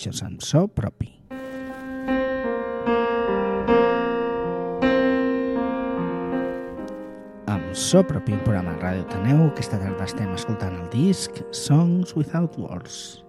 Això és amb so propi. Amb so propi, un programa de Ràdio Taneu. Aquesta tarda estem escoltant el disc Songs Without Words.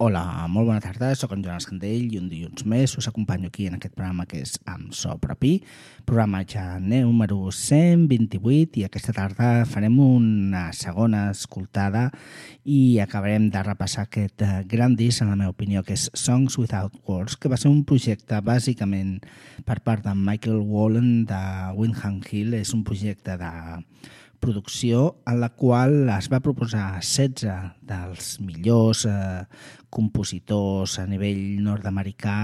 Hola, molt bona tarda, sóc en Joan Escandell i un dilluns més us acompanyo aquí en aquest programa que és amb so propi, programa ja número 128 i aquesta tarda farem una segona escoltada i acabarem de repassar aquest eh, gran disc, en la meva opinió, que és Songs Without Words, que va ser un projecte bàsicament per part de Michael Wallen de Windham Hill, és un projecte de producció en la qual es va proposar 16 dels millors eh, compositors a nivell nord-americà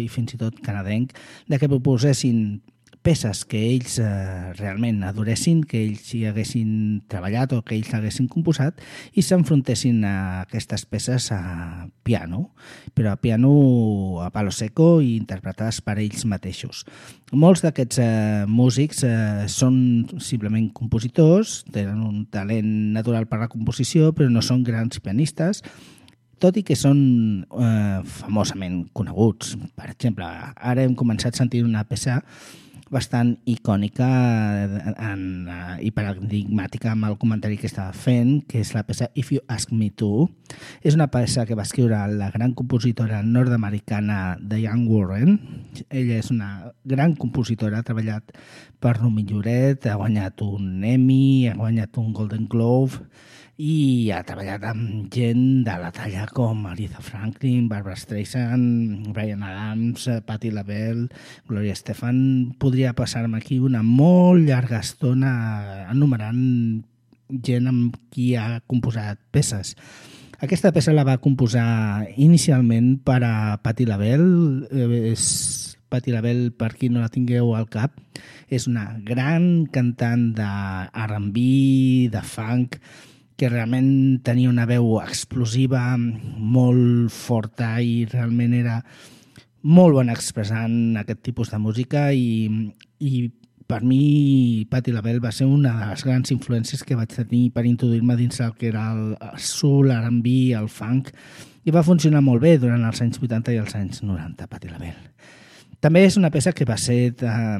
i fins i tot canadenc de que proposessin peces que ells eh, realment adoressin, que ells hi haguessin treballat o que ells haguessin composat i s'enfrontessin a aquestes peces a piano, però a piano a palo seco i interpretades per ells mateixos. Molts d'aquests eh, músics eh, són simplement compositors, tenen un talent natural per la composició, però no són grans pianistes, tot i que són eh, famosament coneguts. Per exemple, ara hem començat a sentir una peça bastant icònica en, uh, i paradigmàtica amb el comentari que estava fent, que és la peça If You Ask Me To. És una peça que va escriure la gran compositora nord-americana Diane Warren. Ella és una gran compositora, ha treballat per Rumi Lloret, ha guanyat un Emmy, ha guanyat un Golden Globe, i ha treballat amb gent de la talla com Aretha Franklin, Barbara Streisand, Brian Adams, Patti LaBelle, Gloria Estefan. Podria passar-me aquí una molt llarga estona enumerant gent amb qui ha composat peces. Aquesta peça la va composar inicialment per a Patti LaBelle, és Patti LaBelle, per qui no la tingueu al cap, és una gran cantant de R&B, de funk, que realment tenia una veu explosiva, molt forta i realment era molt bona expressant aquest tipus de música i, i per mi Patti LaBelle va ser una de les grans influències que vaig tenir per introduir-me dins el que era el soul, l'R&B, el funk i va funcionar molt bé durant els anys 80 i els anys 90, Patti LaBelle. També és una peça que va ser eh,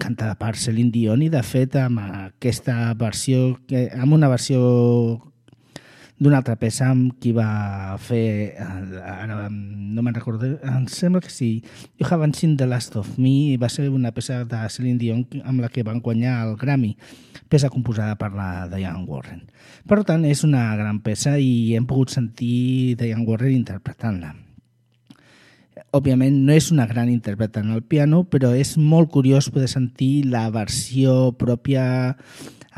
cantada per Celine Dion i de fet amb aquesta versió amb una versió d'una altra peça amb qui va fer ara no me'n recordo em sembla que sí You Haven't Seen The Last of Me va ser una peça de Celine Dion amb la que van guanyar el Grammy peça composada per la Diane Warren. Per tant és una gran peça i hem pogut sentir Diane Warren interpretant-la òbviament no és una gran intèrpreta en el piano, però és molt curiós poder sentir la versió pròpia,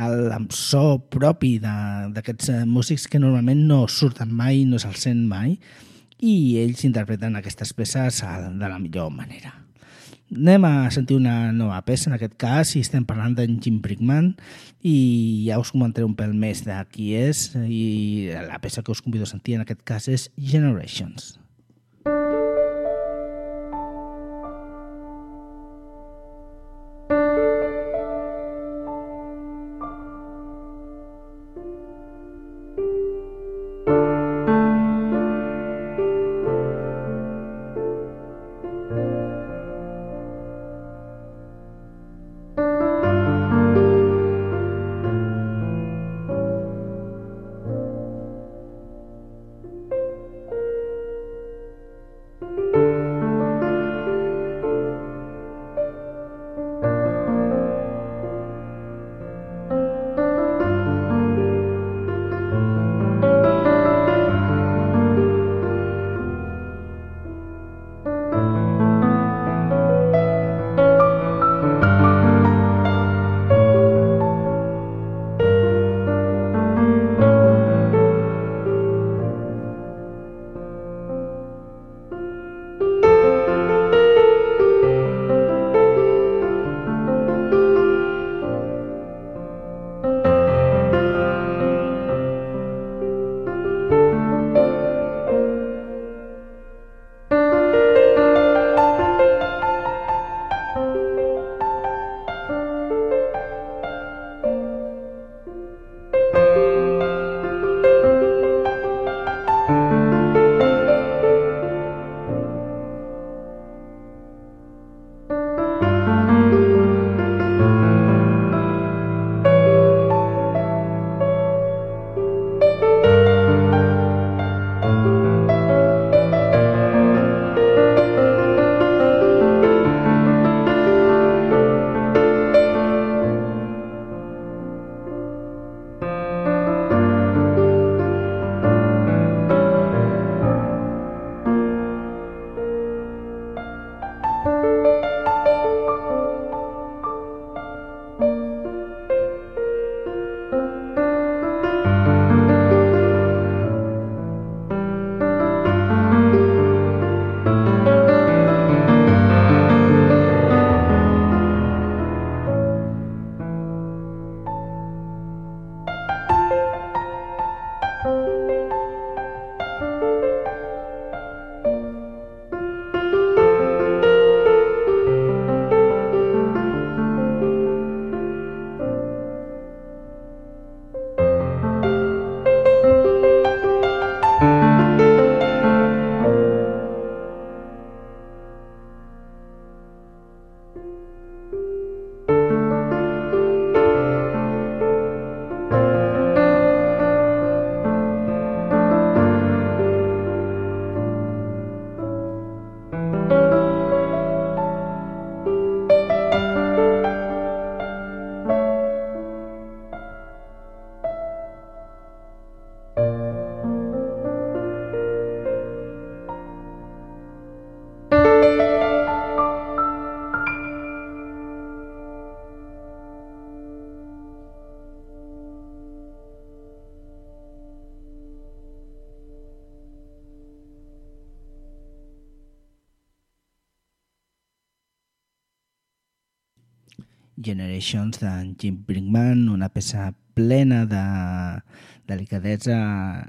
el so propi d'aquests eh, músics que normalment no surten mai, no se'ls sent mai, i ells interpreten aquestes peces de la millor manera. Anem a sentir una nova peça, en aquest cas, i estem parlant d'en Jim Brickman, i ja us comentaré un pèl més de qui és, i la peça que us convido a sentir en aquest cas és Generations. Generations d'en Jim Brinkman, una peça plena de delicadesa.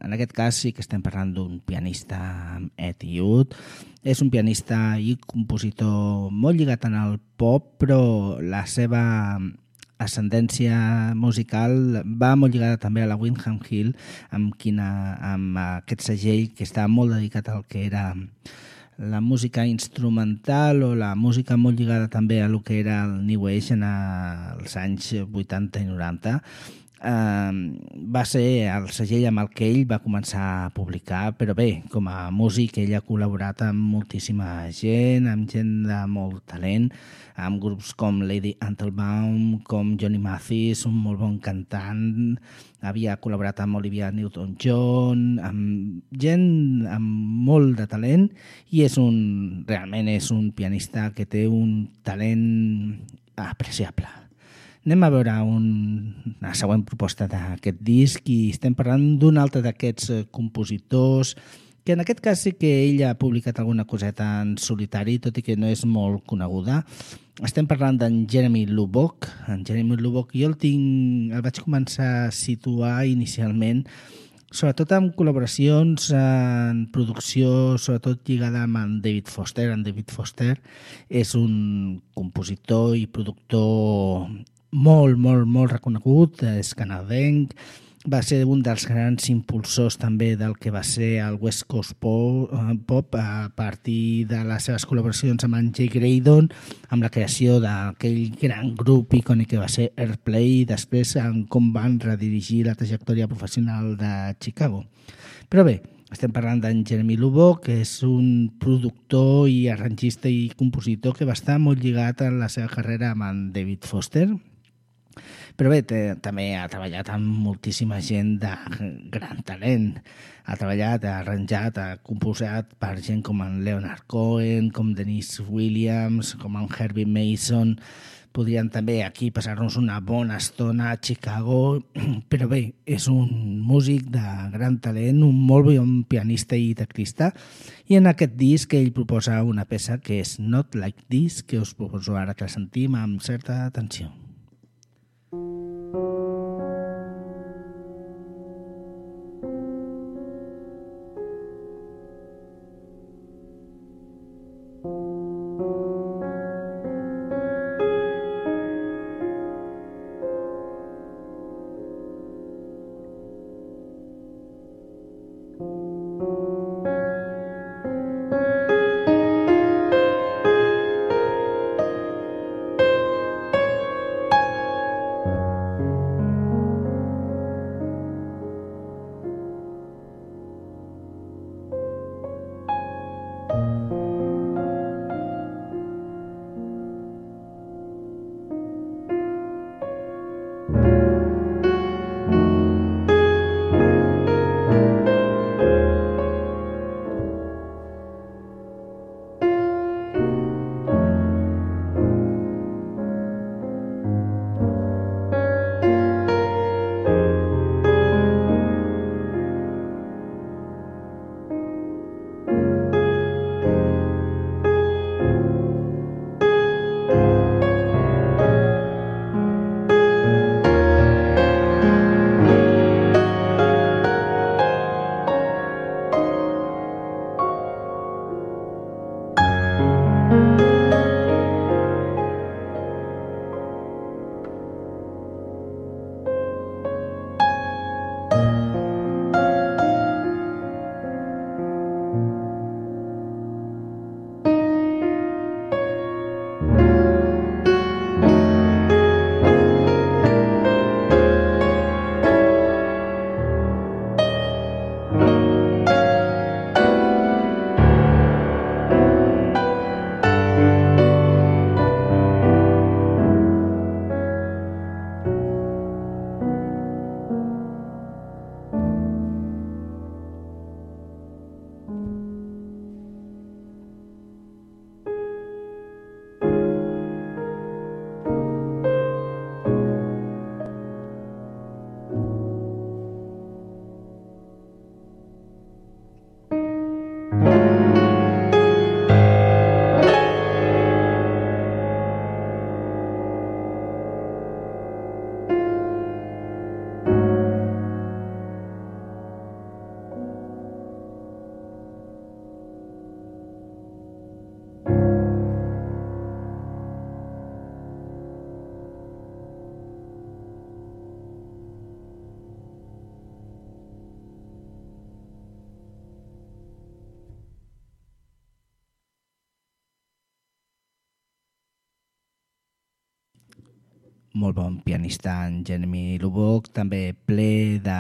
En aquest cas sí que estem parlant d'un pianista etiut. És un pianista i compositor molt lligat en el pop, però la seva ascendència musical va molt lligada també a la Windham Hill, amb, quina, amb aquest segell que està molt dedicat al que era la música instrumental o la música molt lligada també a lo que era el New Age en els anys 80 i 90 eh, va ser el segell amb el que ell va començar a publicar, però bé, com a músic ell ha col·laborat amb moltíssima gent, amb gent de molt talent, amb grups com Lady Antelbaum, com Johnny Mathis, un molt bon cantant, havia col·laborat amb Olivia Newton-John, amb gent amb molt de talent i és un, realment és un pianista que té un talent apreciable. Anem a veure un, una següent proposta d'aquest disc i estem parlant d'un altre d'aquests eh, compositors que en aquest cas sí que ell ha publicat alguna coseta en solitari, tot i que no és molt coneguda. Estem parlant d'en Jeremy Lubbock. En Jeremy Lubbock jo el, tinc, el vaig començar a situar inicialment sobretot amb col·laboracions en producció, sobretot lligada amb en David Foster. En David Foster és un compositor i productor molt, molt, molt reconegut, és canadenc, va ser un dels grans impulsors també del que va ser el West Coast eh, Pop a partir de les seves col·laboracions amb en Jay Graydon, amb la creació d'aquell gran grup icònic que va ser Airplay i després en com van redirigir la trajectòria professional de Chicago. Però bé, estem parlant d'en Jeremy Lubo, que és un productor i arrangista i compositor que va estar molt lligat en la seva carrera amb en David Foster, però bé, té, també ha treballat amb moltíssima gent de gran talent. Ha treballat, ha arranjat, ha composat per gent com en Leonard Cohen, com Denise Williams, com en Herbie Mason. Podrien també aquí passar-nos una bona estona a Chicago, però bé, és un músic de gran talent, un molt bon pianista i teclista, i en aquest disc ell proposa una peça que és Not Like This, que us proposo ara que la sentim amb certa atenció. Molt bon pianista en Jeremy Lubbock, també ple de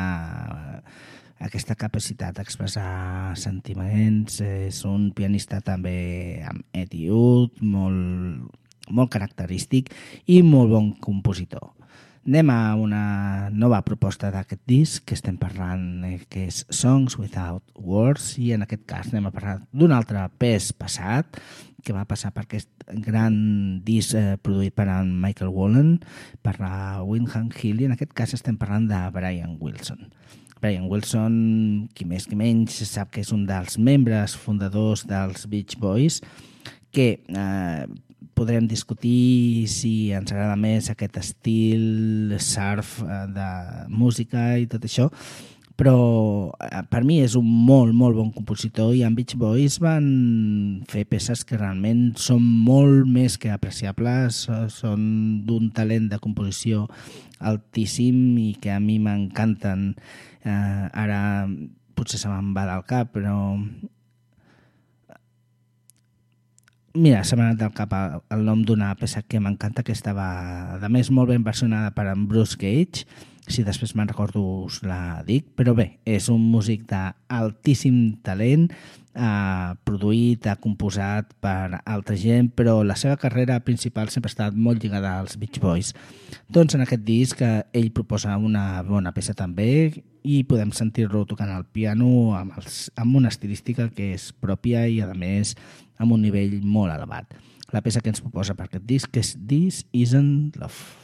aquesta capacitat d'expressar sentiments. És un pianista també amb etiud, molt, molt característic i molt bon compositor. Anem a una nova proposta d'aquest disc que estem parlant, eh, que és Songs Without Words, i en aquest cas anem a parlar d'un altre pes passat, que va passar per aquest gran disc eh, produït per en Michael Wallen, per la Windham Hill, i en aquest cas estem parlant de Brian Wilson. Brian Wilson, qui més qui menys, sap que és un dels membres fundadors dels Beach Boys, que eh, podrem discutir si ens agrada més aquest estil surf eh, de música i tot això, però eh, per mi és un molt, molt bon compositor i en Beach Boys van fer peces que realment són molt més que apreciables, són d'un talent de composició altíssim i que a mi m'encanten. Eh, ara potser se me'n va del cap, però Mira, se m'ha anat del cap el nom d'una peça que m'encanta, que estava, a més, molt ben versionada per en Bruce Gage, si després me'n recordo us la dic, però bé, és un músic d'altíssim talent, ha produït, ha composat per altra gent, però la seva carrera principal sempre ha estat molt lligada als Beach Boys. Doncs en aquest disc eh, ell proposa una bona peça també i podem sentir-lo tocant el piano amb, els, amb una estilística que és pròpia i a més amb un nivell molt elevat. La peça que ens proposa per aquest disc és This Isn't Love.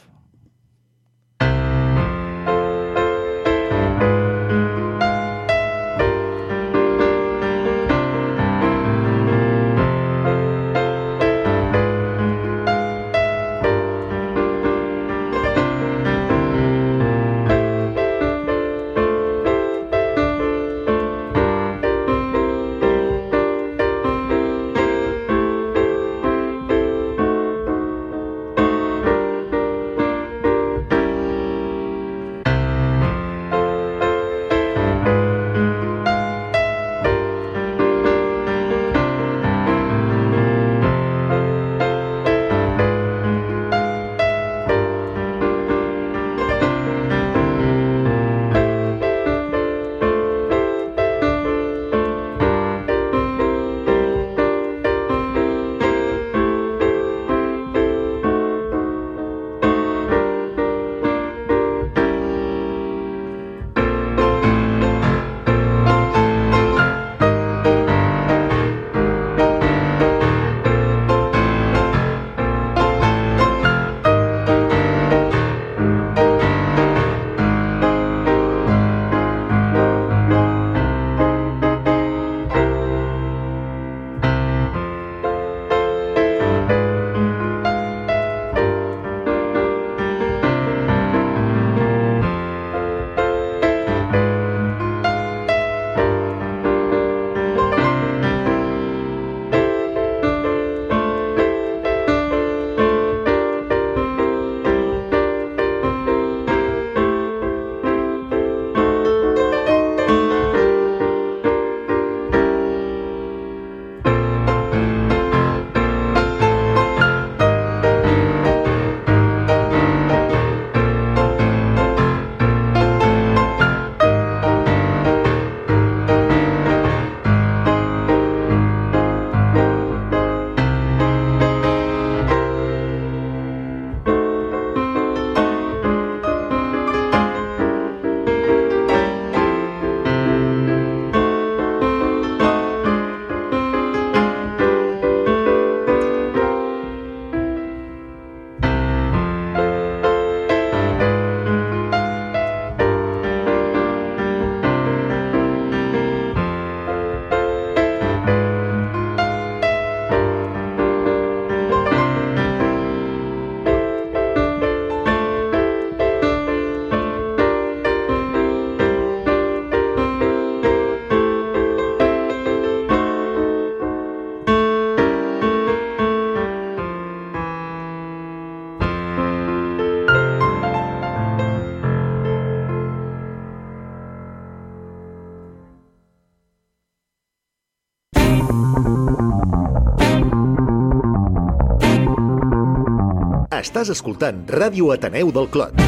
Estàs escoltant Ràdio Ateneu del Clot.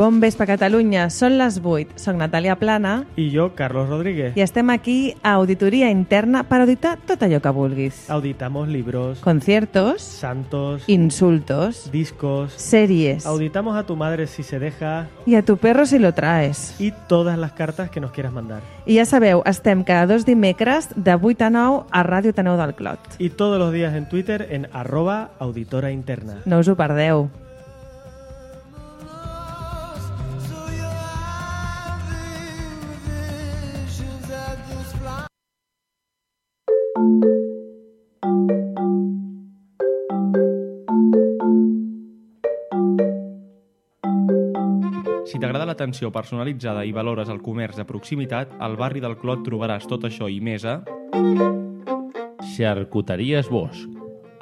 Bon vespre, Catalunya. Són les 8. Soc Natàlia Plana I jo, Carlos Rodríguez. i estem aquí a Auditoria Interna per auditar tot allò que vulguis. Auditamos libros, Conciertos, santos, insultos, discos. series Auditamos a tu madre si se deja y a tu perro si lo traes. y todas las cartas que nos quieras mandar. I ja sabeu, estem cada dos dimecres de 8 a 9 a Ràdio Taneu del Clot. Y todos los días en Twitter en arroba auditora interna. No us ho perdeu. Si t'agrada l'atenció personalitzada i valores el comerç de proximitat, al barri del Clot trobaràs tot això i més a... Xarcuteries Bosch,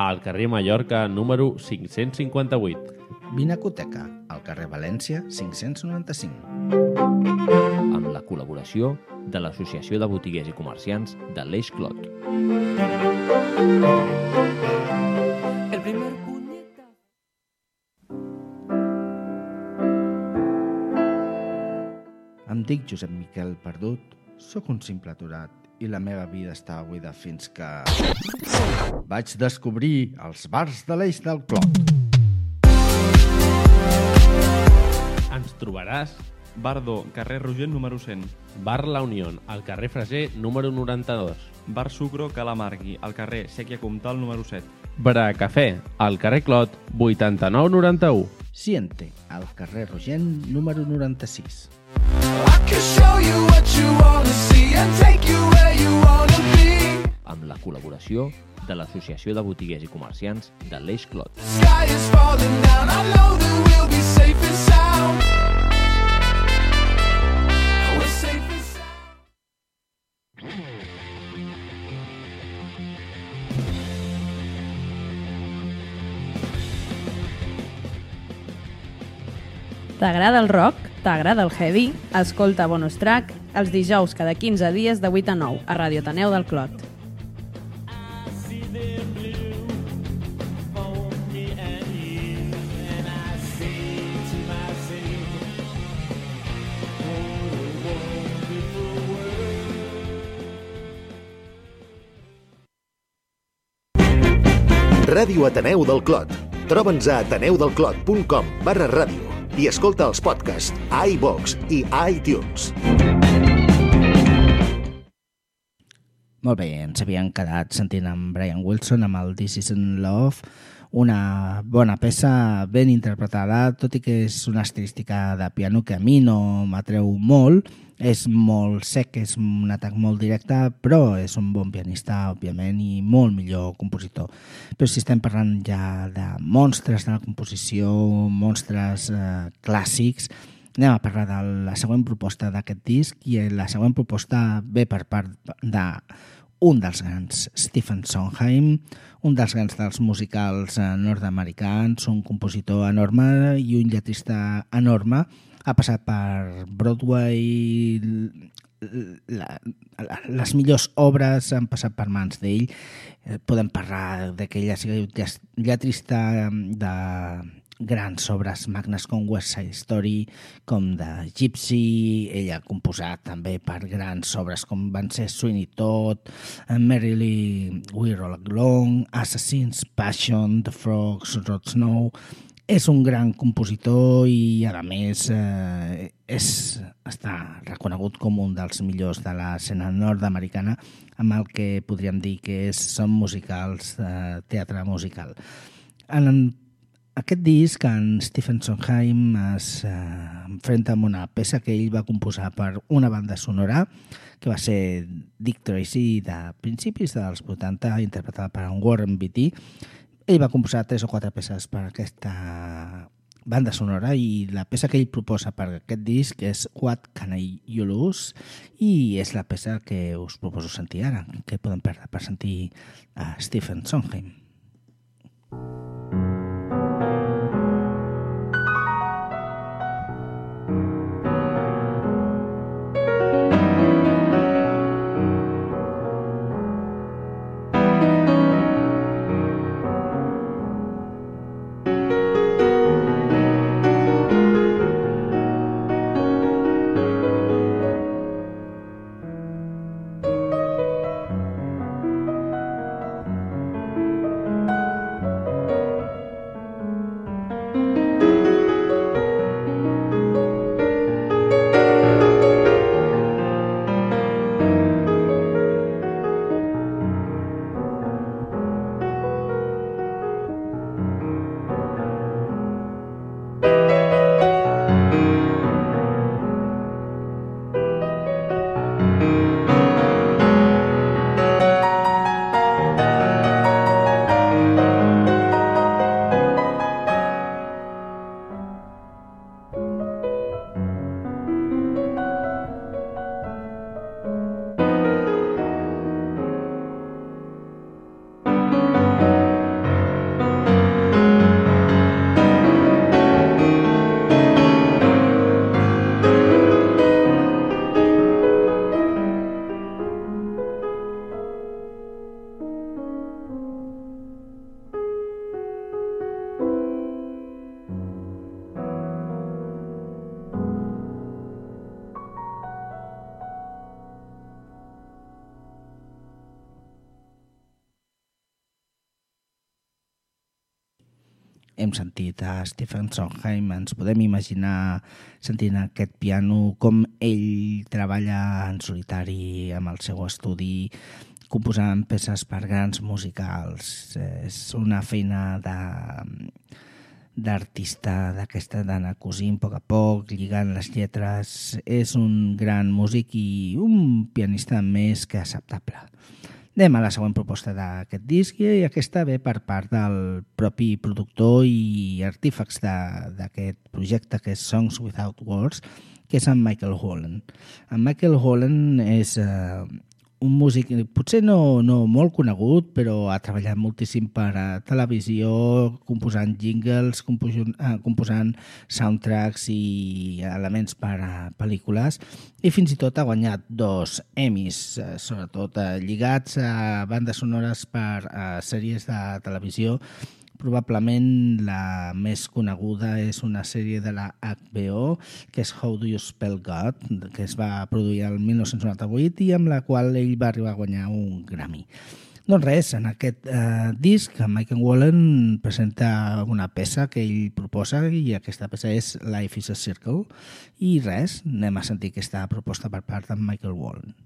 al carrer Mallorca número 558. Vinacoteca, al carrer València 595. amb la col·laboració de l'Associació de Botiguers i Comerciants de l'Eix Clot. Em dic Josep Miquel Perdut, sóc un simple aturat i la meva vida estava buida fins que... Vaig descobrir els bars de l'eix del Clot. Ens trobaràs Bardo, carrer Rogent número 100. Bar La Unió, al carrer Freser número 92. Bar Sucro Calamargui, al carrer Sèquia Comtal número 7. Bra Cafè, al carrer Clot 8991. Siente, al carrer Rogent número 96. I can show you what you wanna see and take you where you wanna be. amb la col·laboració de l'Associació de Botiguers i Comerciants de l'Eix Clot. Sky is falling down. I know that we'll be safe and T'agrada el rock? T'agrada el heavy? Escolta Bonus Track els dijous cada 15 dies de 8 a 9 a Radio Taneu del Clot. Ràdio Ateneu del Clot. Troba'ns a ateneudelclot.com barra ràdio i escolta els podcasts a iVox i a iTunes. Molt bé, ens havíem quedat sentint amb Brian Wilson amb el This Isn't Love, una bona peça ben interpretada, tot i que és una estilística de piano que a mi no m'atreu molt, és molt sec, és un atac molt directe, però és un bon pianista, òbviament, i molt millor compositor. Però si estem parlant ja de monstres de la composició, monstres eh, clàssics, anem a parlar de la següent proposta d'aquest disc i la següent proposta ve per part de dels grans, Stephen Sondheim, un dels grans dels musicals eh, nord-americans, un compositor enorme i un lletrista enorme. Ha passat per Broadway, la, la, les millors obres han passat per mans d'ell. Eh, Podem parlar lle- lletrista de grans obres magnes com West Side Story, com de Gypsy, ella ha composat també per grans obres com van ser Sweeney Todd, eh, Merrily We Roll Along, Assassins, Passion, The Frogs, Rod Snow... És un gran compositor i, a més, eh, és, està reconegut com un dels millors de l'escena nord-americana amb el que podríem dir que és, són musicals, eh, teatre musical. En aquest disc, en Stephen Sondheim es eh, enfrenta amb una peça que ell va composar per una banda sonora que va ser Dick Tracy de principis dels 80, interpretada per en Warren Beatty. Ell va composar tres o quatre peces per aquesta banda sonora i la peça que ell proposa per aquest disc és What Can I You Lose i és la peça que us proposo sentir ara, que podem perdre per sentir a Stephen Sondheim. hem Stephen Sondheim, ens podem imaginar sentint aquest piano com ell treballa en solitari amb el seu estudi composant peces per grans musicals. És una feina de d'artista d'aquesta d'anar cosint a poc a poc, lligant les lletres. És un gran músic i un pianista més que acceptable. Anem a la següent proposta d'aquest disc i aquesta ve per part del propi productor i artífex d'aquest projecte que és Songs Without Words, que és en Michael Holland. En Michael Holland és eh, un músic potser no, no molt conegut, però ha treballat moltíssim per a televisió, composant jingles, composant, eh, composant soundtracks i elements per a pel·lícules, i fins i tot ha guanyat dos Emmys, eh, sobretot eh, lligats a bandes sonores per a sèries de televisió, Probablement la més coneguda és una sèrie de la HBO, que és How Do You Spell God, que es va produir el 1998 i amb la qual ell va arribar a guanyar un Grammy. Doncs res, en aquest eh, disc, Michael Wallen presenta una peça que ell proposa i aquesta peça és Life is a Circle. I res, anem a sentir aquesta proposta per part d'en Michael Wallen.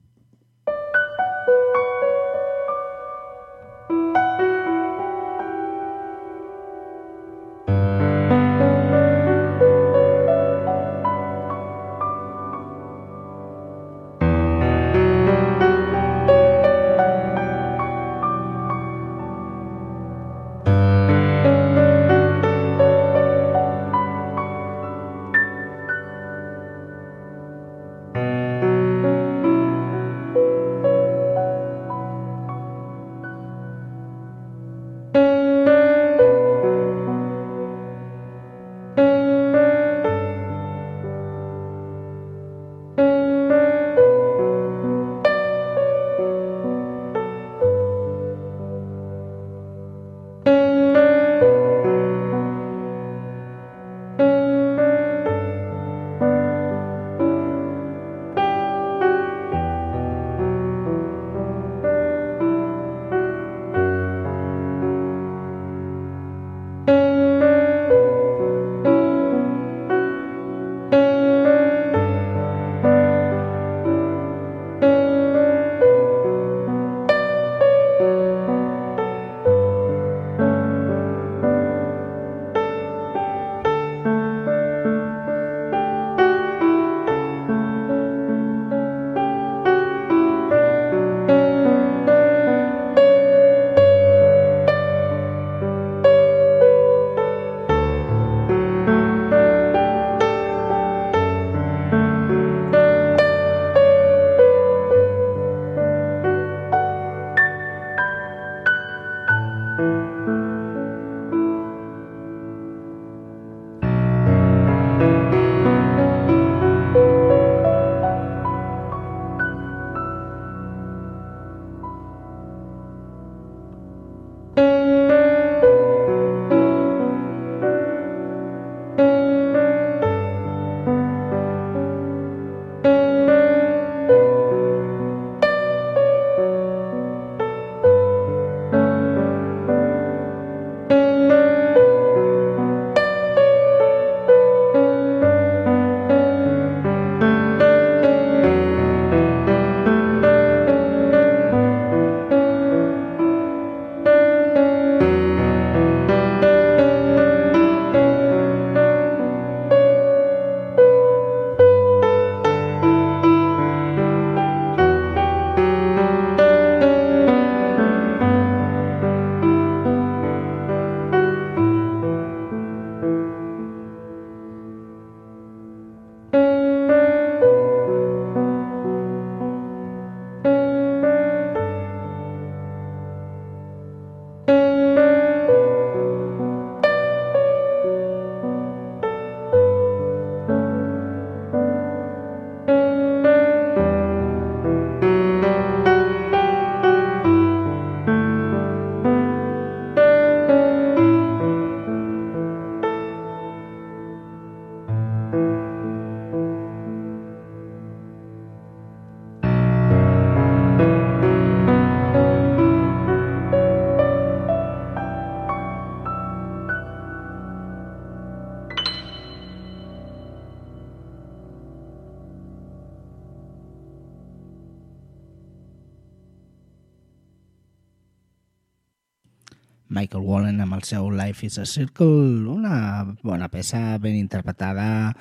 Michael Wallen amb el seu Life is a Circle, una bona peça ben interpretada,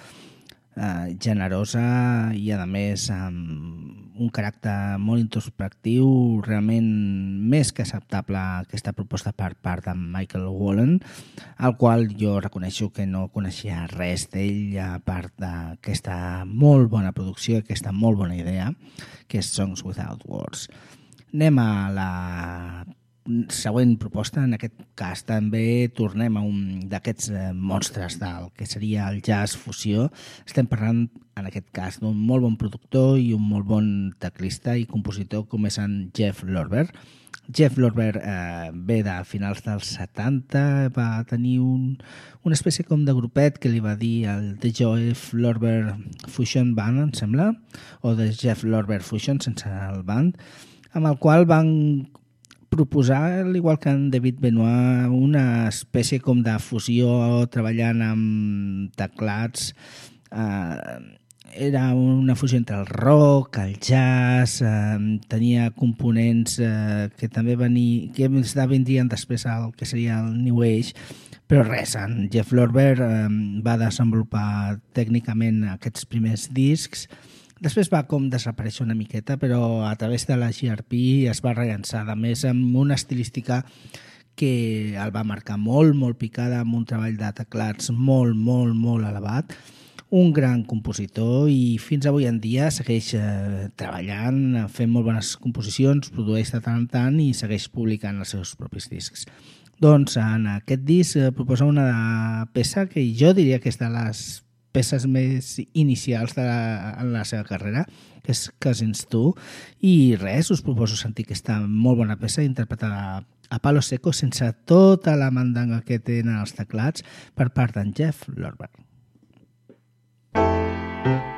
eh, generosa i a més amb un caràcter molt introspectiu, realment més que acceptable aquesta proposta per part de Michael Wallen, al qual jo reconeixo que no coneixia res d'ell a part d'aquesta molt bona producció, aquesta molt bona idea, que és Songs Without Words. Anem a la següent proposta, en aquest cas també tornem a un d'aquests eh, monstres del que seria el jazz fusió. Estem parlant, en aquest cas, d'un molt bon productor i un molt bon teclista i compositor com és en Jeff Lorber. Jeff Lorber eh, ve de finals dels 70, va tenir un, una espècie com de grupet que li va dir el The Jeff Lorber Fusion Band, em sembla, o The Jeff Lorber Fusion sense el band, amb el qual van proposar, al igual que en David Benoit, una espècie com de fusió treballant amb teclats. Eh, era una fusió entre el rock, el jazz, eh, tenia components eh, que també venir, que vindrien després al que seria el New Age, però res, en Jeff Lorber eh, va desenvolupar tècnicament aquests primers discs Després va com desaparèixer una miqueta, però a través de la GRP es va rellençar, a més amb una estilística que el va marcar molt, molt picada, amb un treball de teclats molt, molt, molt elevat, un gran compositor i fins avui en dia segueix eh, treballant, fent molt bones composicions, produeix de tant en tant i segueix publicant els seus propis discs. Doncs en aquest disc eh, proposa una peça que jo diria que és de les peces més inicials de la, en la seva carrera, que és Cousins 2, i res, us proposo sentir aquesta molt bona peça interpretada a palo seco sense tota la mandanga que tenen els teclats per part d'en Jeff Lorber. Molt bona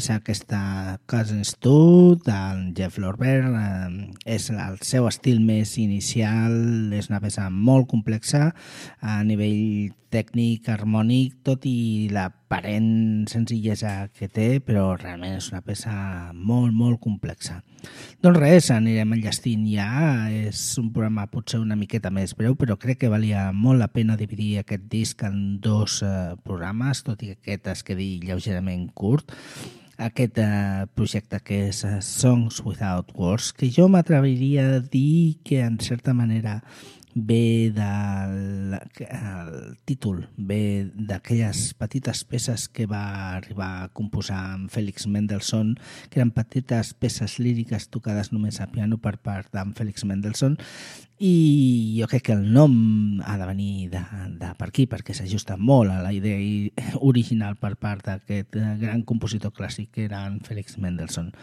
peça aquesta Cousins 2 del Jeff Lorber. Eh, és el seu estil més inicial, és una peça molt complexa a nivell tècnic, harmònic, tot i l'aparent senzillesa que té, però realment és una peça molt, molt complexa. Doncs res, anirem enllestint ja. És un programa potser una miqueta més breu, però crec que valia molt la pena dividir aquest disc en dos eh, programes, tot i que aquest es quedi lleugerament curt aquest eh, projecte que és eh, Songs Without Words, que jo m'atreviria a dir que en certa manera ve del el títol, ve d'aquelles petites peces que va arribar a composar amb Félix Mendelssohn, que eren petites peces líriques tocades només a piano per part d'en Félix Mendelssohn, i jo crec que el nom ha de venir de, de per aquí, perquè s'ajusta molt a la idea original per part d'aquest gran compositor clàssic que era en Félix Mendelssohn.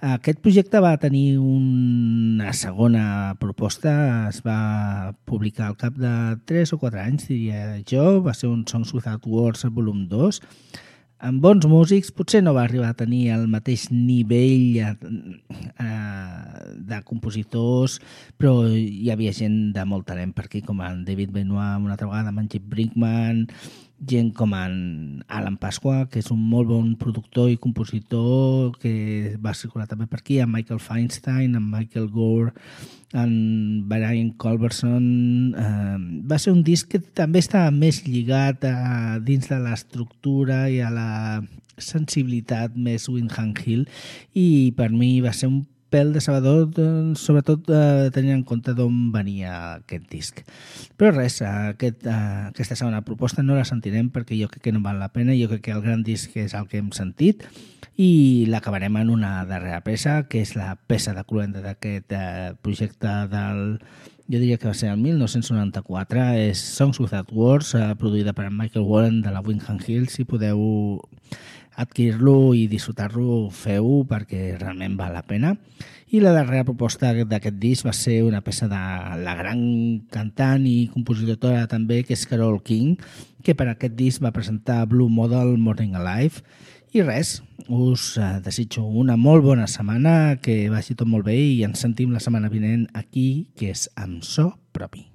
Aquest projecte va tenir una segona proposta, es va publicar al cap de 3 o 4 anys, diria jo, va ser un Songs Without Words volum 2, amb bons músics, potser no va arribar a tenir el mateix nivell eh, de compositors, però hi havia gent de molt talent per aquí, com en David Benoit, una altra vegada, amb en Jeff Brinkman, gent com en Alan Pasqua, que és un molt bon productor i compositor que va circular també per aquí, amb Michael Feinstein, amb Michael Gore, en Brian Culberson. Eh, va ser un disc que també estava més lligat a, dins de l'estructura i a la sensibilitat més Windham Hill i per mi va ser un pèl de Salvador, doncs, sobretot eh, tenint en compte d'on venia aquest disc. Però res, aquest, eh, aquesta segona proposta no la sentirem perquè jo crec que no val la pena, jo crec que el gran disc és el que hem sentit i l'acabarem en una darrera peça, que és la peça de cloenda d'aquest eh, projecte del jo diria que va ser el 1994, és Songs Without Words, eh, produïda per Michael Warren de la Windham Hill, si podeu adquirir-lo i disfrutar-lo, feu perquè realment val la pena. I la darrera proposta d'aquest disc va ser una peça de la gran cantant i compositora també, que és Carol King, que per aquest disc va presentar Blue Model Morning Alive. I res, us eh, desitjo una molt bona setmana, que vagi tot molt bé i ens sentim la setmana vinent aquí, que és amb so propi.